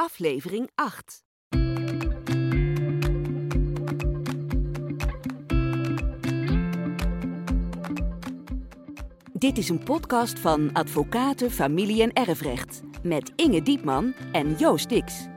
aflevering 8. Dit is een podcast van Advocaten, Familie en Erfrecht met Inge Diepman en Joost Dix.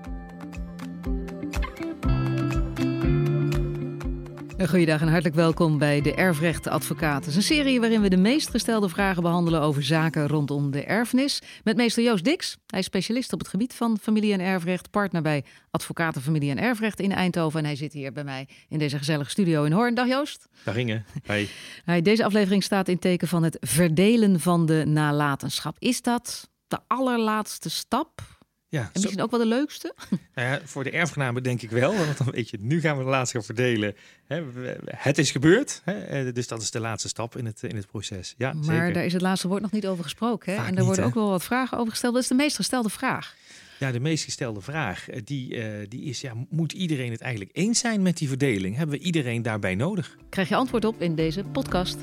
Goeiedag en hartelijk welkom bij de Erfrecht Advocaten. een serie waarin we de meest gestelde vragen behandelen over zaken rondom de erfenis. Met meester Joost Dix. Hij is specialist op het gebied van familie- en erfrecht. Partner bij Advocaten Familie en Erfrecht in Eindhoven. En hij zit hier bij mij in deze gezellige studio in Hoorn. Dag Joost. Dag Inge. Hi. Deze aflevering staat in teken van het verdelen van de nalatenschap. Is dat de allerlaatste stap ja, en misschien ook wel de leukste? Nou ja, voor de erfgenamen denk ik wel. Want dan weet je, nu gaan we de laatste gaan verdelen. Het is gebeurd. Eh, dus dat is de laatste stap in het, in het proces. Ja, maar zeker. daar is het laatste woord nog niet over gesproken. Hè? en er worden ook wel wat vragen over gesteld. Dat is de meest gestelde vraag. Ja, de meest gestelde vraag eh, die, uh, die is: ja, moet iedereen het eigenlijk eens zijn met die verdeling? Hebben we iedereen daarbij nodig? Krijg je antwoord op in deze podcast.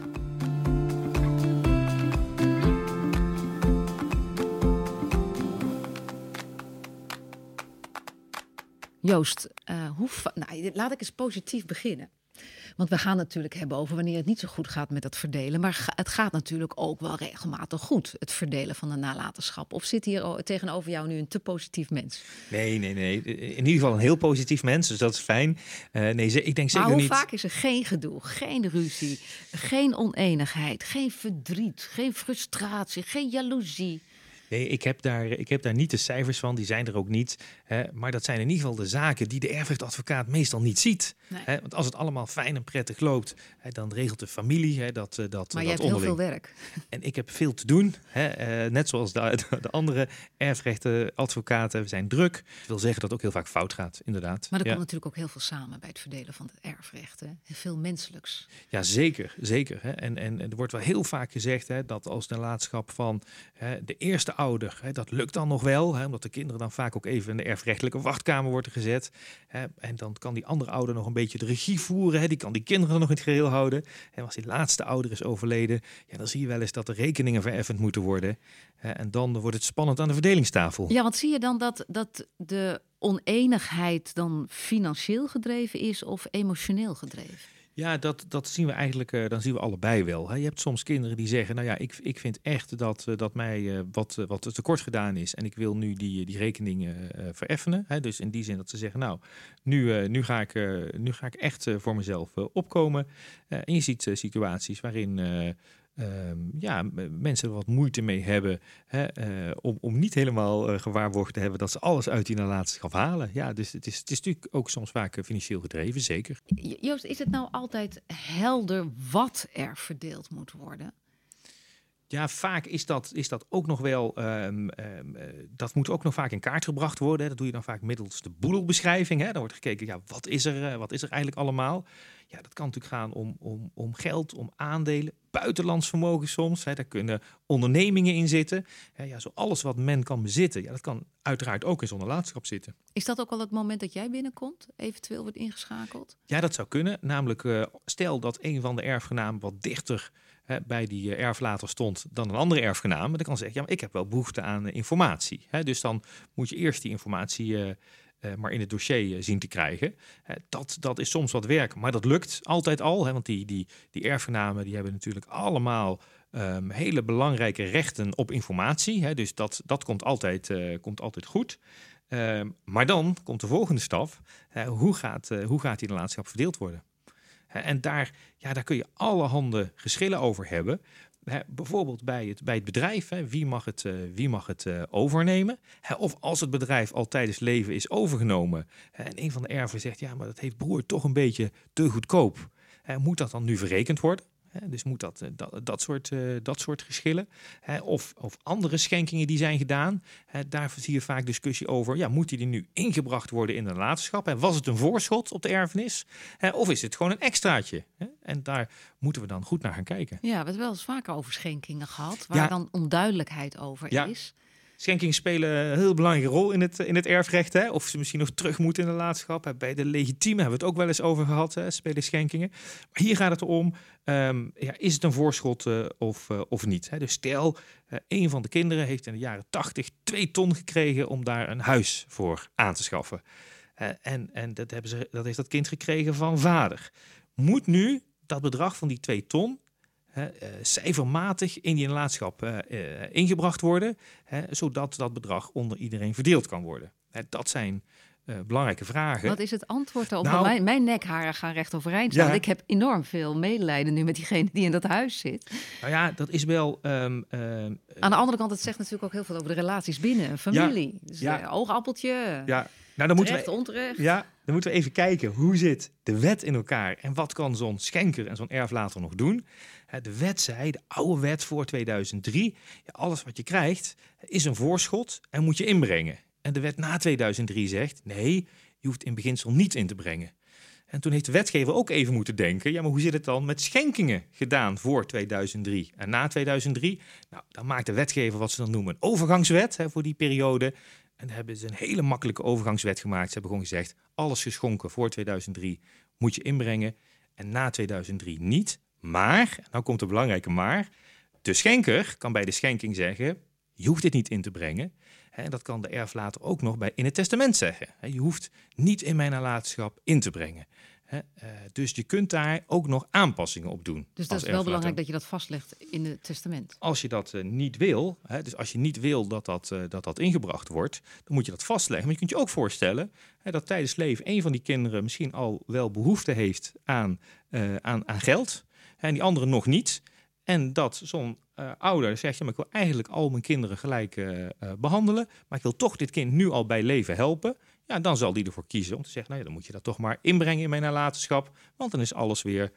Joost, uh, hoe nou, laat ik eens positief beginnen. Want we gaan natuurlijk hebben over wanneer het niet zo goed gaat met het verdelen. Maar het gaat natuurlijk ook wel regelmatig goed, het verdelen van de nalatenschap. Of zit hier tegenover jou nu een te positief mens? Nee, nee, nee. In ieder geval een heel positief mens, dus dat is fijn. Uh, nee, ik denk zeker maar hoe niet... vaak is er geen gedoe, geen ruzie, geen oneenigheid, geen verdriet, geen frustratie, geen jaloezie? Nee, ik heb, daar, ik heb daar niet de cijfers van, die zijn er ook niet. Hè, maar dat zijn in ieder geval de zaken die de erfrechtadvocaat meestal niet ziet. Hè, want als het allemaal fijn en prettig loopt, hè, dan regelt de familie hè, dat, eh, dat Maar je hebt heel veel werk. En ik heb veel te doen. Hè, eh, net zoals de, de andere erfrechtadvocaten. We zijn druk. Dat wil zeggen dat het ook heel vaak fout gaat, inderdaad. Maar er komt natuurlijk ook heel veel samen bij het verdelen van het erfrecht. Hè? Veel menselijks. Ja, zeker. zeker hè. En, en er wordt wel heel vaak gezegd hè, dat als de laatschap van hè, de eerste ouder. Dat lukt dan nog wel, omdat de kinderen dan vaak ook even in de erfrechtelijke wachtkamer worden gezet. En dan kan die andere ouder nog een beetje de regie voeren. Die kan die kinderen nog in het geheel houden. En als die laatste ouder is overleden, ja, dan zie je wel eens dat de rekeningen vereffend moeten worden. En dan wordt het spannend aan de verdelingstafel. Ja, want zie je dan dat, dat de oneenigheid dan financieel gedreven is of emotioneel gedreven? Ja, dat, dat zien we eigenlijk, uh, dan zien we allebei wel. Hè. Je hebt soms kinderen die zeggen, nou ja, ik, ik vind echt dat, uh, dat mij uh, wat, wat tekort gedaan is en ik wil nu die, die rekeningen vereffenen. Hè. Dus in die zin dat ze zeggen, nou, nu, nu, ga, ik, nu ga ik echt voor mezelf opkomen. en je ziet situaties waarin Ehm, ja, mensen er wat moeite mee hebben hè, uh, om, om niet helemaal uh, gewaarborgd te hebben dat ze alles uit die nalatenschap halen. Ja, dus het is, het is natuurlijk ook soms vaak eh, financieel gedreven, zeker. Joost, is het nou altijd helder wat er verdeeld moet worden? Ja, vaak is dat, is dat ook nog wel. Um, um, dat moet ook nog vaak in kaart gebracht worden. Dat doe je dan vaak middels de boedelbeschrijving. Hè. Dan wordt gekeken, ja, wat is er, wat is er eigenlijk allemaal? Ja, dat kan natuurlijk gaan om, om, om geld, om aandelen, buitenlands vermogen soms. Hè, daar kunnen ondernemingen in zitten. Hè, ja, zo alles wat men kan bezitten, ja, dat kan uiteraard ook in zo'n nalatenschap zitten. Is dat ook al het moment dat jij binnenkomt, eventueel wordt ingeschakeld? Ja, dat zou kunnen. Namelijk, uh, stel dat een van de erfgenamen wat dichter hè, bij die uh, erflater stond dan een andere erfgenaam. Dan kan zeggen, ja, maar ik heb wel behoefte aan uh, informatie. Hè, dus dan moet je eerst die informatie uh, maar in het dossier uh, zien te krijgen. Dat, dat is soms wat werk, maar dat lukt altijd al. Hè, want die, die, die erfgenamen die hebben natuurlijk allemaal um, hele belangrijke rechten op informatie. Hè, dus dat, dat komt, altijd, komt altijd goed. Ehm, maar dan komt de volgende stap. hoe, gaat, hoe gaat die relatie verdeeld worden? En daar, ja, daar kun je allerhande geschillen over hebben bijvoorbeeld bij het, bij het bedrijf, hè, wie mag het, uh, wie mag het uh, overnemen? Hè, of als het bedrijf al tijdens leven is overgenomen en een van de erven zegt, ja, maar dat heeft broer toch een beetje te goedkoop. Hè, moet dat dan nu verrekend worden? Dus moet dat, eh, dat, dat, soort, uh, dat soort geschillen. of, of andere schenkingen die zijn gedaan. daar zie je vaak discussie over. Ja, moet die nu ingebracht worden in de nalatenschap? was het een voorschot op de erfenis? of is het gewoon een extraatje? en daar moeten we dan goed naar gaan kijken. Ja, we hebben wel eens vaker over schenkingen gehad. Waar dan onduidelijkheid over is. Schenkingen spelen een heel belangrijke rol in het, in het erfrecht. Hè? Of ze misschien nog terug moeten in de laatschap. Bij de legitieme hebben we het ook wel eens over gehad, hè? spelen schenkingen. Maar hier gaat het om, ehm, ja, is het een voorschot uh, of, uh, of niet? Hè? Dus stel, uh, een van de kinderen heeft in de jaren 80 twee ton gekregen om daar een huis voor aan te schaffen. en en dat, hebben ze, dat heeft dat kind gekregen van vader. Moet nu dat bedrag van die twee ton cijfermatig in die nalatenschap uh, ingebracht worden, zodat dat bedrag onder iedereen verdeeld kan worden. dat zijn belangrijke vragen. Wat is het antwoord daarop? Nou, mijn, mijn nekharen gaan recht overeind staan. Ik heb enorm veel medelijden nu met diegene die in dat huis zit. Nou ja, dat is wel... Um, Aan de andere kant, het zegt natuurlijk ook heel veel over de relaties binnen, familie. Ja, dus ja. oogappeltje. Ja, nou, dan moeten we, onterecht. Ja, dan moeten we even kijken hoe zit de wet in elkaar en wat kan zo'n schenker en zo'n erflater nog doen. De wet zei, de oude wet voor 2003, ja, alles wat je krijgt is een voorschot en moet je inbrengen. En de wet na 2003 zegt, nee, je hoeft in beginsel niet in te brengen. En toen heeft de wetgever ook even moeten denken, ja, maar hoe zit het dan met schenkingen gedaan voor 2003 en na 2003? Nou, dan maakt de wetgever wat ze dan noemen een overgangswet hè, voor die periode. En daar hebben ze een hele makkelijke overgangswet gemaakt. Ze hebben gewoon gezegd, alles geschonken voor 2003 moet je inbrengen en na 2003 niet. Maar, nou komt de belangrijke maar, de schenker kan bij de schenking zeggen, je hoeft dit niet in te brengen. En dat kan de erflater ook nog bij in het testament zeggen. Je hoeft niet in mijn nalatenschap in te brengen. Uh, dus je kunt daar ook nog aanpassingen op doen. Dus dat is wel belangrijk dat je dat vastlegt in het testament. Als je dat uh, niet wil, dus als je niet wil dat dat, uh, dat dat ingebracht wordt, dan moet je dat vastleggen. Maar je kunt je ook voorstellen dat tijdens leven een van die kinderen misschien al wel behoefte heeft aan, aan, aan geld en die andere nog niet. En dat zo'n ouder zegt, ja, maar ik wil eigenlijk al mijn kinderen gelijk behandelen, maar ik wil toch dit kind nu al bij leven helpen. Ja, dan zal die ervoor kiezen om te zeggen, nou ja, dan moet je dat toch maar inbrengen in mijn nalatenschap, want dan is alles weer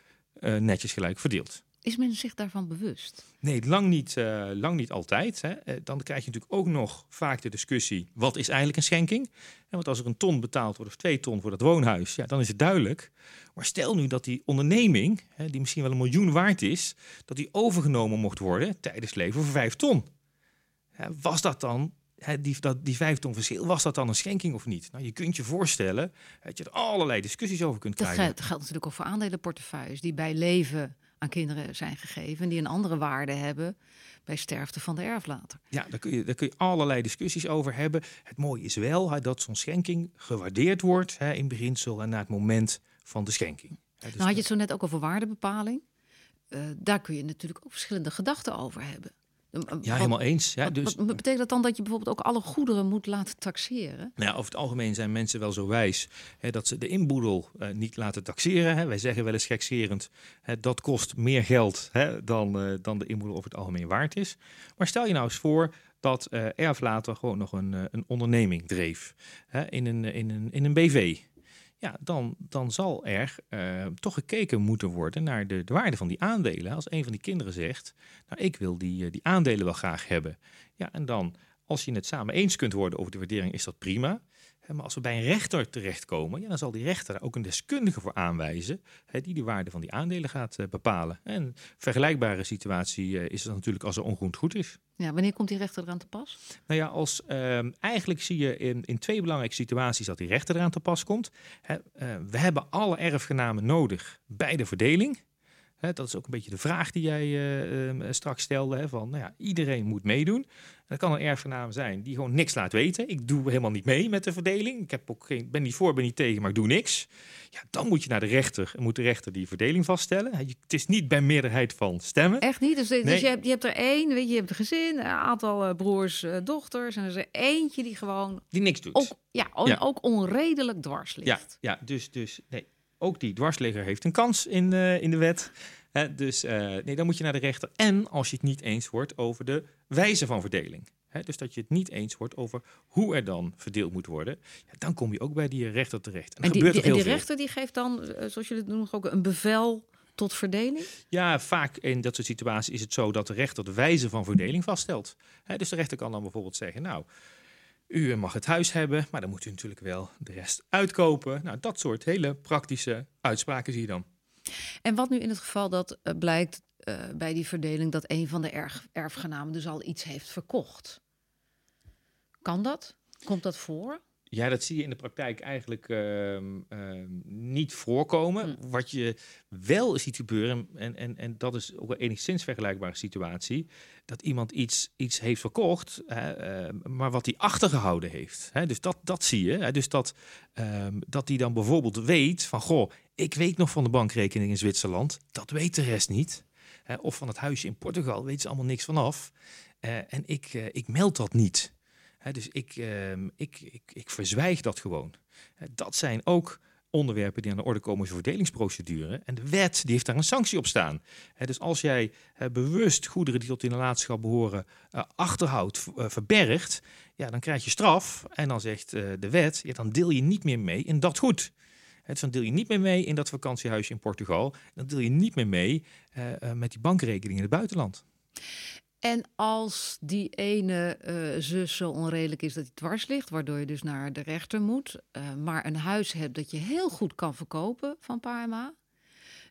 netjes gelijk verdeeld. Is men zich daarvan bewust? Nee, lang niet, uh, lang niet altijd. Hè. Uh, dan krijg je natuurlijk ook nog vaak de discussie: wat is eigenlijk een schenking? En want als er een ton betaald wordt of twee ton voor dat woonhuis, ja, dan is het duidelijk. Maar stel nu dat die onderneming, hè, die misschien wel een miljoen waard is, dat die overgenomen mocht worden tijdens leven voor vijf ton. was dat dan die, dat, die vijf ton verschil, was dat dan een schenking of niet? Nou, je kunt je voorstellen dat je er allerlei discussies over kunt krijgen. Dat geldt, natuurlijk ook voor aandelenportefeuilles die bij leven aan kinderen zijn gegeven, die een andere waarde hebben bij sterfte van de erflater. Ja, daar kun, je, daar kun je allerlei discussies over hebben. Het mooie is wel dat zo'n schenking gewaardeerd wordt hè, in beginsel en na het moment van de schenking. dus nou had je het zo net ook over waardebepaling. Uh, daar kun je natuurlijk ook verschillende gedachten over hebben. Ja, helemaal eens. Ja, dus, wat, betekent dat dan dat je bijvoorbeeld ook alle goederen moet laten taxeren? Nou ja, over het algemeen zijn mensen wel zo wijs hè, dat ze de inboedel uh, niet laten taxeren. Hè. Wij zeggen wel eens gekscherend, hè, dat kost meer geld hè, dan, uh, dan de inboedel over het algemeen waard is. Maar stel je nou eens voor dat uh, erflater gewoon nog een, een onderneming dreef hè, in, een, in, een, in een BV ja, dan, dan zal er uh, toch gekeken moeten worden naar de, de, waarde van die aandelen. Als een van die kinderen zegt, nou ik wil die, uh, die aandelen wel graag hebben. Ja, en dan, als je het samen eens kunt worden over de waardering, is dat prima. Maar als we bij een rechter terechtkomen, ja, dan zal die rechter ook een deskundige voor aanwijzen hè, die de waarde van die aandelen gaat uh, bepalen. En een vergelijkbare situatie uh, is het natuurlijk als er ongoed goed is. Ja, wanneer komt die rechter eraan te pas? Nou ja, als, uh, eigenlijk zie je in, in twee belangrijke situaties dat die rechter eraan te pas komt. Hè, eh, we hebben alle erfgenamen nodig bij de verdeling. Hè, dat is ook een beetje de vraag die jij ehm, straks stelde. Hè, van, nou ja, iedereen moet meedoen. Dat kan een erfgenaam zijn die gewoon niks laat weten. Ik doe helemaal niet mee met de verdeling. Ik heb ook geen, ben niet voor, ben niet tegen, maar ik doe niks. Ja, dan moet je naar de rechter en moet de rechter die verdeling vaststellen. Het is niet bij meerderheid van stemmen. Echt niet? Dus, dus je, hebt, je hebt er één, weet je, je hebt een gezin, een aantal uh, broers, uh, dochters. En er is er eentje die gewoon... Die niks doet. Ook, ja, ja. ook onredelijk dwars ligt. Ja, ja dus, dus nee, ook die dwarsligger heeft een kans in, uh, in de wet dus uh, nee, dan moet je naar de rechter. En als je het niet eens wordt over de wijze van verdeling. dus dat je het niet eens wordt over hoe er dan verdeeld moet worden. Ja, dan kom je ook bij die rechter terecht. En, en die, die, die rechter die geeft dan, eh, zoals jullie het noemen, ook een bevel tot verdeling? Ja, vaak in dat soort situaties is het zo dat de rechter de wijze van verdeling vaststelt. dus de rechter kan dan bijvoorbeeld zeggen, nou, u mag het huis hebben, maar dan moet u natuurlijk wel de rest uitkopen. Nou, dat soort hele praktische uitspraken zie je dan. En wat nu in het geval dat uh, blijkt uh, bij die verdeling dat een van de erf, erfgenamen dus al iets heeft verkocht? Kan dat? Komt dat voor? Ja, dat zie je in de praktijk eigenlijk ehm, ehm, niet voorkomen. Hm. Wat je wel ziet gebeuren, en, en, en dat is ook een enigszins vergelijkbare situatie, dat iemand iets, iets heeft verkocht, hè, ehm, maar wat hij achtergehouden heeft. Hè, dus dat, dat zie je. Hè, dus dat, dat hij dan bijvoorbeeld weet van, goh, ik weet nog van de bankrekening in Zwitserland, dat weet de rest niet. Hè, of van het huisje in Portugal weet ze allemaal niks vanaf. Eh, en ik, eh, ik meld dat niet. Dus ik, ehm, ik, ik, ik verzwijg dat gewoon. Dat zijn ook onderwerpen die aan de orde komen voor verdelingsprocedure. En de wet die heeft daar een sanctie op staan. Dus als jij bewust goederen die tot de nalatenschap behoren eh, achterhoudt, eh, verbergt, ja, dan krijg je straf. En dan zegt eh, de wet, ja, dan deel je niet meer mee in dat goed. Dus dan deel je niet meer mee in dat vakantiehuisje in Portugal. Dan deel je niet meer mee met die bankrekening in het buitenland. En als die ene eh, zus zo onredelijk is dat hij dwars ligt, waardoor je dus naar de rechter moet, eh, maar een huis hebt dat je heel goed kan verkopen van PMA,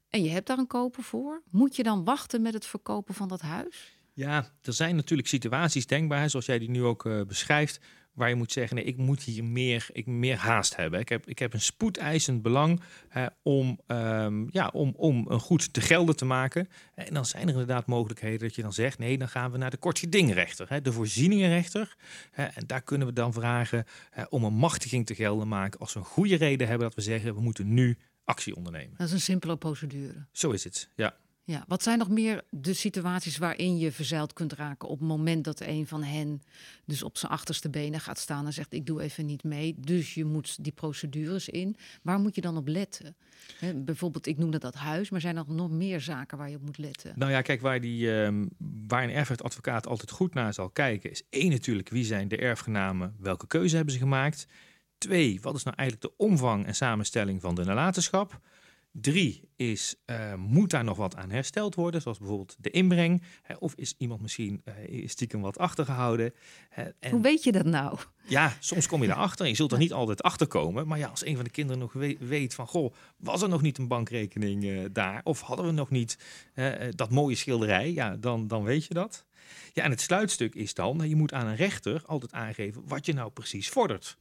en je hebt daar een koper voor, moet je dan wachten met het verkopen van dat huis? Ja, er zijn natuurlijk situaties denkbaar, zoals jij die nu ook eh, beschrijft, waar je moet zeggen, nee, ik moet hier meer, ik meer haast hebben. Ik heb, ik heb een spoedeisend belang hè, om, ehm, ja, om, om een goed te gelden te maken. En dan zijn er inderdaad mogelijkheden dat je dan zegt, nee, dan gaan we naar de kortgedingrechter, hè, de voorzieningenrechter. Hè, en daar kunnen we dan vragen hè, om een machtiging te gelden maken als we een goede reden hebben dat we zeggen, we moeten nu actie ondernemen. Dat is een simpele procedure. Zo is het, ja. Ja, wat zijn nog meer de situaties waarin je verzeild kunt raken op het moment dat een van hen dus op zijn achterste benen gaat staan en zegt ik doe even niet mee, dus je moet die procedures in. Waar moet je dan op letten? Bijvoorbeeld, ik noemde dat huis, maar zijn er nog meer zaken waar je op moet letten? Nou ja, kijk, waar, die, ehm, waar een erfrechtadvocaat altijd goed naar zal kijken, is één natuurlijk, wie zijn de erfgenamen, welke keuze hebben ze gemaakt? Twee, wat is nou eigenlijk de omvang en samenstelling van de nalatenschap? Drie is, eh, moet daar nog wat aan hersteld worden, zoals bijvoorbeeld de inbreng? Hè, of is iemand misschien eh, stiekem wat achtergehouden? Hè, en Hoe weet je dat nou? ja, soms kom je erachter. Je zult er niet altijd achter komen. Maar ja, als een van de kinderen nog we- weet van... Goh, was er nog niet een bankrekening eh, daar? Of hadden we nog niet dat mooie schilderij? Ja, dan, dan weet je dat. Ja, en het sluitstuk is dan... je moet aan een rechter altijd aangeven wat je nou precies vordert.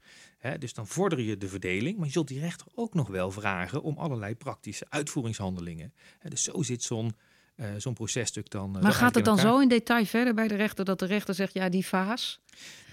Dus dan vorder je de verdeling. Maar je zult die rechter ook nog wel vragen... om allerlei praktische uitvoeringshandelingen. Dus zo zit zo'n eh, zo'n processtuk dan... eh, Maar gaat het dan elkaar. zo in detail verder bij de rechter dat de rechter zegt ja, die vaas?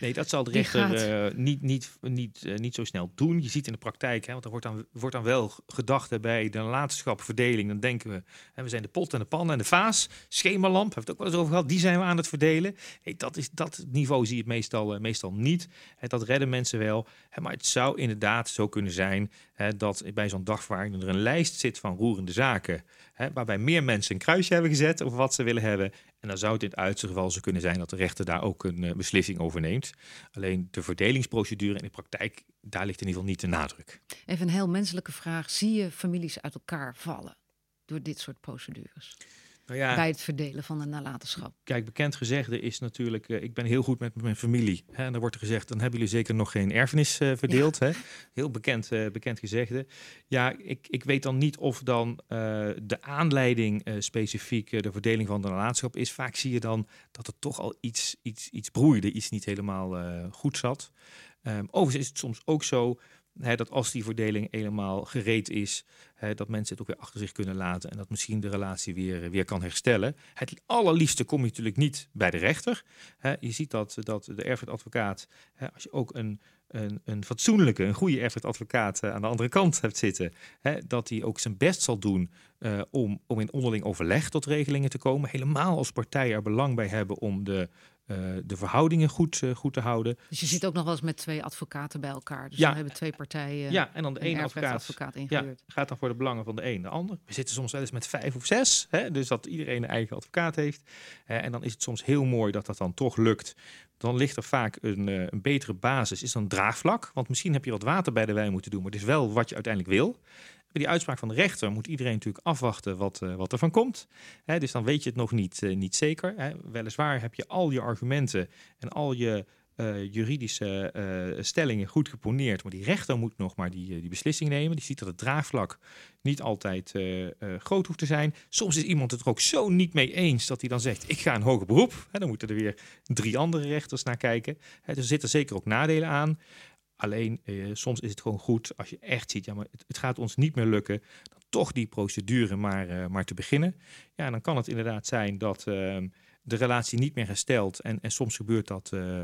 Nee, dat zal de rechter eh, niet, niet, niet, eh, niet zo snel doen. Je ziet in de praktijk, hè, want er wordt dan, wordt dan wel gedacht bij de nalatenschapverdeling. Dan denken we, hè, we zijn de pot en de pan en de vaas. Schemalamp, hebben we het ook wel eens over gehad. Die zijn we aan het verdelen. Nee, dat, is, dat niveau zie je het meestal, eh, meestal niet. Hè, dat redden mensen wel. Hè, maar het zou inderdaad zo kunnen zijn hè, dat bij zo'n dagvaarding er een lijst zit van roerende zaken. Hè, waarbij meer mensen een kruisje hebben gezet over wat ze willen hebben. En dan zou het in het uiterste geval zo kunnen zijn dat de rechter daar ook een eh, beslissing over neemt. Alleen de verdelingsprocedure in de praktijk, daar ligt in ieder geval niet de nadruk. Even een heel menselijke vraag. Zie je families uit elkaar vallen door dit soort procedures? Nou ja, Bij het verdelen van een nalatenschap. kijk, bekend gezegde is natuurlijk, eh, ik ben heel goed met mijn familie. Hè, en dan wordt er gezegd, dan hebben jullie zeker nog geen erfenis eh, verdeeld. Hè? Heel bekend, eh, bekend gezegde. Ja, ik, ik weet dan niet of dan de aanleiding specifiek de verdeling van de nalatenschap is. Vaak zie je dan dat er toch al iets, iets, iets broeide, iets niet helemaal goed zat. Ehm, overigens is het soms ook zo dat als die verdeling helemaal gereed is, dat mensen het ook weer achter zich kunnen laten en dat misschien de relatie weer, weer kan herstellen. Het allerliefste kom je natuurlijk niet bij de rechter. Je ziet dat, dat de erfrechtadvocaat, als je ook een, een, een fatsoenlijke, een goede erfrechtadvocaat eh, aan de andere kant hebt zitten, dat hij ook zijn best zal doen eh, om, om in onderling overleg tot regelingen te komen. Helemaal als partijen er belang bij hebben om de, de verhoudingen goed, eh, goed te houden. Dus je zit ook nog wel eens met twee advocaten bij elkaar. Dus Ja. dan hebben twee partijen ja, en dan de ene advocaat ja, ingehuurd. gaat dan voor de belangen van de een de ander. We zitten soms wel eens met vijf of zes, hè, dus dat iedereen een eigen advocaat heeft. Eh, en dan is het soms heel mooi dat dat dan toch lukt. Dan ligt er vaak een, eh, een betere basis, is dan een draagvlak. Want misschien heb je wat water bij de wijn moeten doen, maar het is wel wat je uiteindelijk wil. Die uitspraak van de rechter moet iedereen natuurlijk afwachten wat, eh, wat er van komt. Hè, dus dan weet je het nog niet, eh, niet zeker. Hè. Weliswaar heb je al je argumenten en al je uh, juridische stellingen goed geponeerd. Maar die rechter moet nog maar die, die beslissing nemen. Die ziet dat het draagvlak niet altijd groot hoeft te zijn. Soms is iemand het er ook zo niet mee eens dat hij dan zegt: Ik ga een hoger beroep. dan moeten er weer drie andere rechters naar kijken. dus er zitten zeker ook nadelen aan. Alleen soms is het gewoon goed als je echt ziet: ja, maar het, gaat ons niet meer lukken. Dan toch die procedure maar, maar te beginnen. Ja, dan kan het inderdaad zijn dat ehm, de relatie niet meer herstelt. En, en soms gebeurt dat, uh,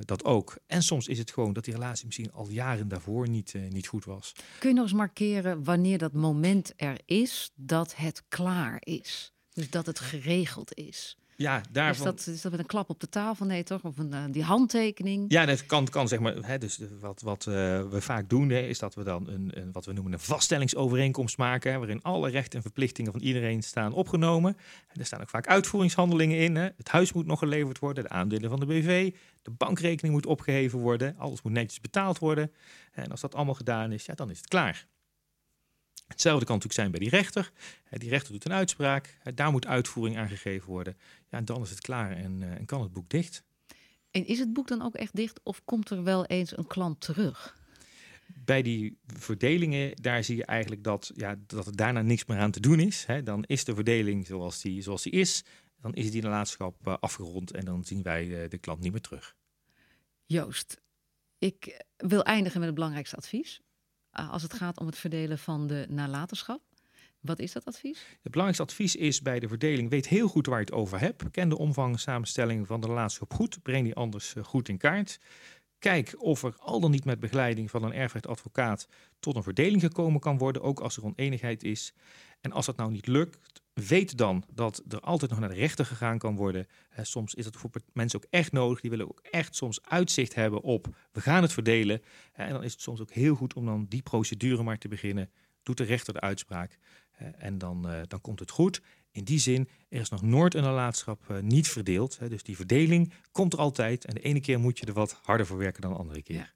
dat ook. En soms is het gewoon dat die relatie misschien al jaren daarvoor niet, niet goed was. Kun je nog eens markeren wanneer dat moment er is dat het klaar is? Dus dat het geregeld is. Ja, daarvan... Is dat, is dat met een klap op de tafel? Nee, toch? Of een, uh, die handtekening? Ja, dat kan, kan zeg maar. Hè, dus wat, wat uh, we vaak doen, hè, is dat we dan een, een, wat we noemen een vaststellingsovereenkomst maken. Hè, waarin alle rechten en verplichtingen van iedereen staan opgenomen. En er staan ook vaak uitvoeringshandelingen in. Hè. Het huis moet nog geleverd worden, de aandelen van de BV. De bankrekening moet opgeheven worden. Alles moet netjes betaald worden. En als dat allemaal gedaan is, ja, dan is het klaar. Hetzelfde kan natuurlijk zijn bij die rechter. Die rechter doet een uitspraak. Daar moet uitvoering aan gegeven worden. Ja, en dan is het klaar en, eh, en kan het boek dicht. En is het boek dan ook echt dicht of komt er wel eens een klant terug? Bij die verdelingen, daar zie je eigenlijk dat, ja, dat er daarna niks meer aan te doen is. Dan is de verdeling zoals die, zoals die is. Dan is die nalatenschap uh, afgerond en dan zien wij uh, de klant niet meer terug. Joost, ik wil eindigen met het belangrijkste advies. Eh, als het gaat om het verdelen van de nalatenschap. Wat is dat advies? Het belangrijkste advies is bij de verdeling: weet heel goed waar je het over hebt. Ken de omvang en samenstelling van de relatie goed. Breng die anders eh, goed in kaart. Kijk of er al dan niet met begeleiding van een erfrechtadvocaat tot een verdeling gekomen kan worden, ook als er oneenigheid is. En als dat nou niet lukt, weet dan dat er altijd nog naar de rechter gegaan kan worden. soms is dat voor mensen ook echt nodig. Die willen ook echt soms uitzicht hebben op we gaan het verdelen. en dan is het soms ook heel goed om dan die procedure maar te beginnen. Doet de rechter de uitspraak en dan, eh, dan komt het goed. In die zin, er is nog nooit een nalatenschap uh, niet verdeeld. dus die verdeling komt er altijd. En de ene keer moet je er wat harder voor werken dan de andere keer.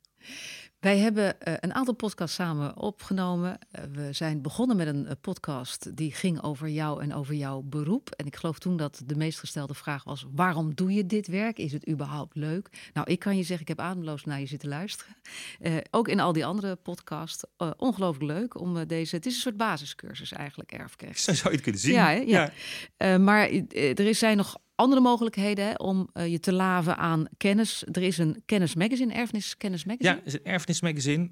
Wij hebben uh, een aantal podcasts samen opgenomen. Uh, we zijn begonnen met een uh, podcast die ging over jou en over jouw beroep. En ik geloof toen dat de meest gestelde vraag was: waarom doe je dit werk? Is het überhaupt leuk? Nou, ik kan je zeggen, ik heb ademloos naar je zitten luisteren. ook in al die andere podcasts. ongelooflijk leuk om deze. Het is een soort basiscursus eigenlijk, erfrecht. Zo zou je het kunnen zien. Ja, ja. ja. maar er zijn nog andere mogelijkheden hè, om uh, je te laven aan kennis. Er is een kennismagazine, erfenis kennismagazine. Ja, is een erfenismagazine.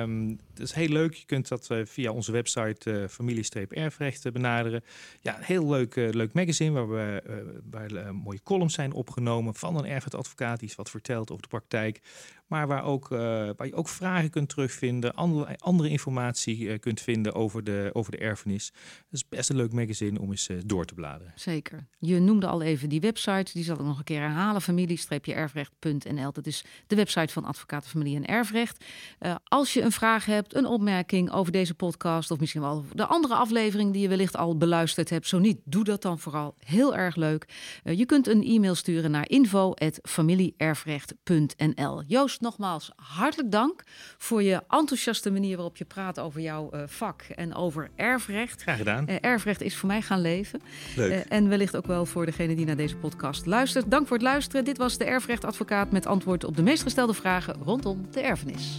Um, dat is heel leuk. Je kunt dat uh, via onze website uh, familie-erfrecht benaderen. Ja, heel leuk, leuk magazine waar, we, waar mooie columns zijn opgenomen van een erfrechtadvocaat die iets wat vertelt over de praktijk. Maar waar, ook, waar je ook vragen kunt terugvinden, andere, andere informatie kunt vinden over de, over de erfenis. Het is best een leuk magazine om eens door te bladeren. Zeker. Je noemde al even die website. Die zal ik nog een keer herhalen. Familie-erfrecht.nl. Dat is de website van Advocaten Familie en Erfrecht. Als je een vraag hebt, een opmerking over deze podcast... of misschien wel de andere aflevering die je wellicht al beluisterd hebt. Zo niet, doe dat dan vooral. Heel erg leuk. Je kunt een e-mail sturen naar info.familieerfrecht.nl. Joost, nogmaals hartelijk dank voor je enthousiaste manier waarop je praat over jouw uh, vak en over erfrecht. Graag gedaan. erfrecht is voor mij gaan leven. Leuk. en wellicht ook wel voor degene die naar deze podcast luistert. Dank voor het luisteren. Dit was de erfrechtadvocaat met antwoord op de meest gestelde vragen rondom de erfenis.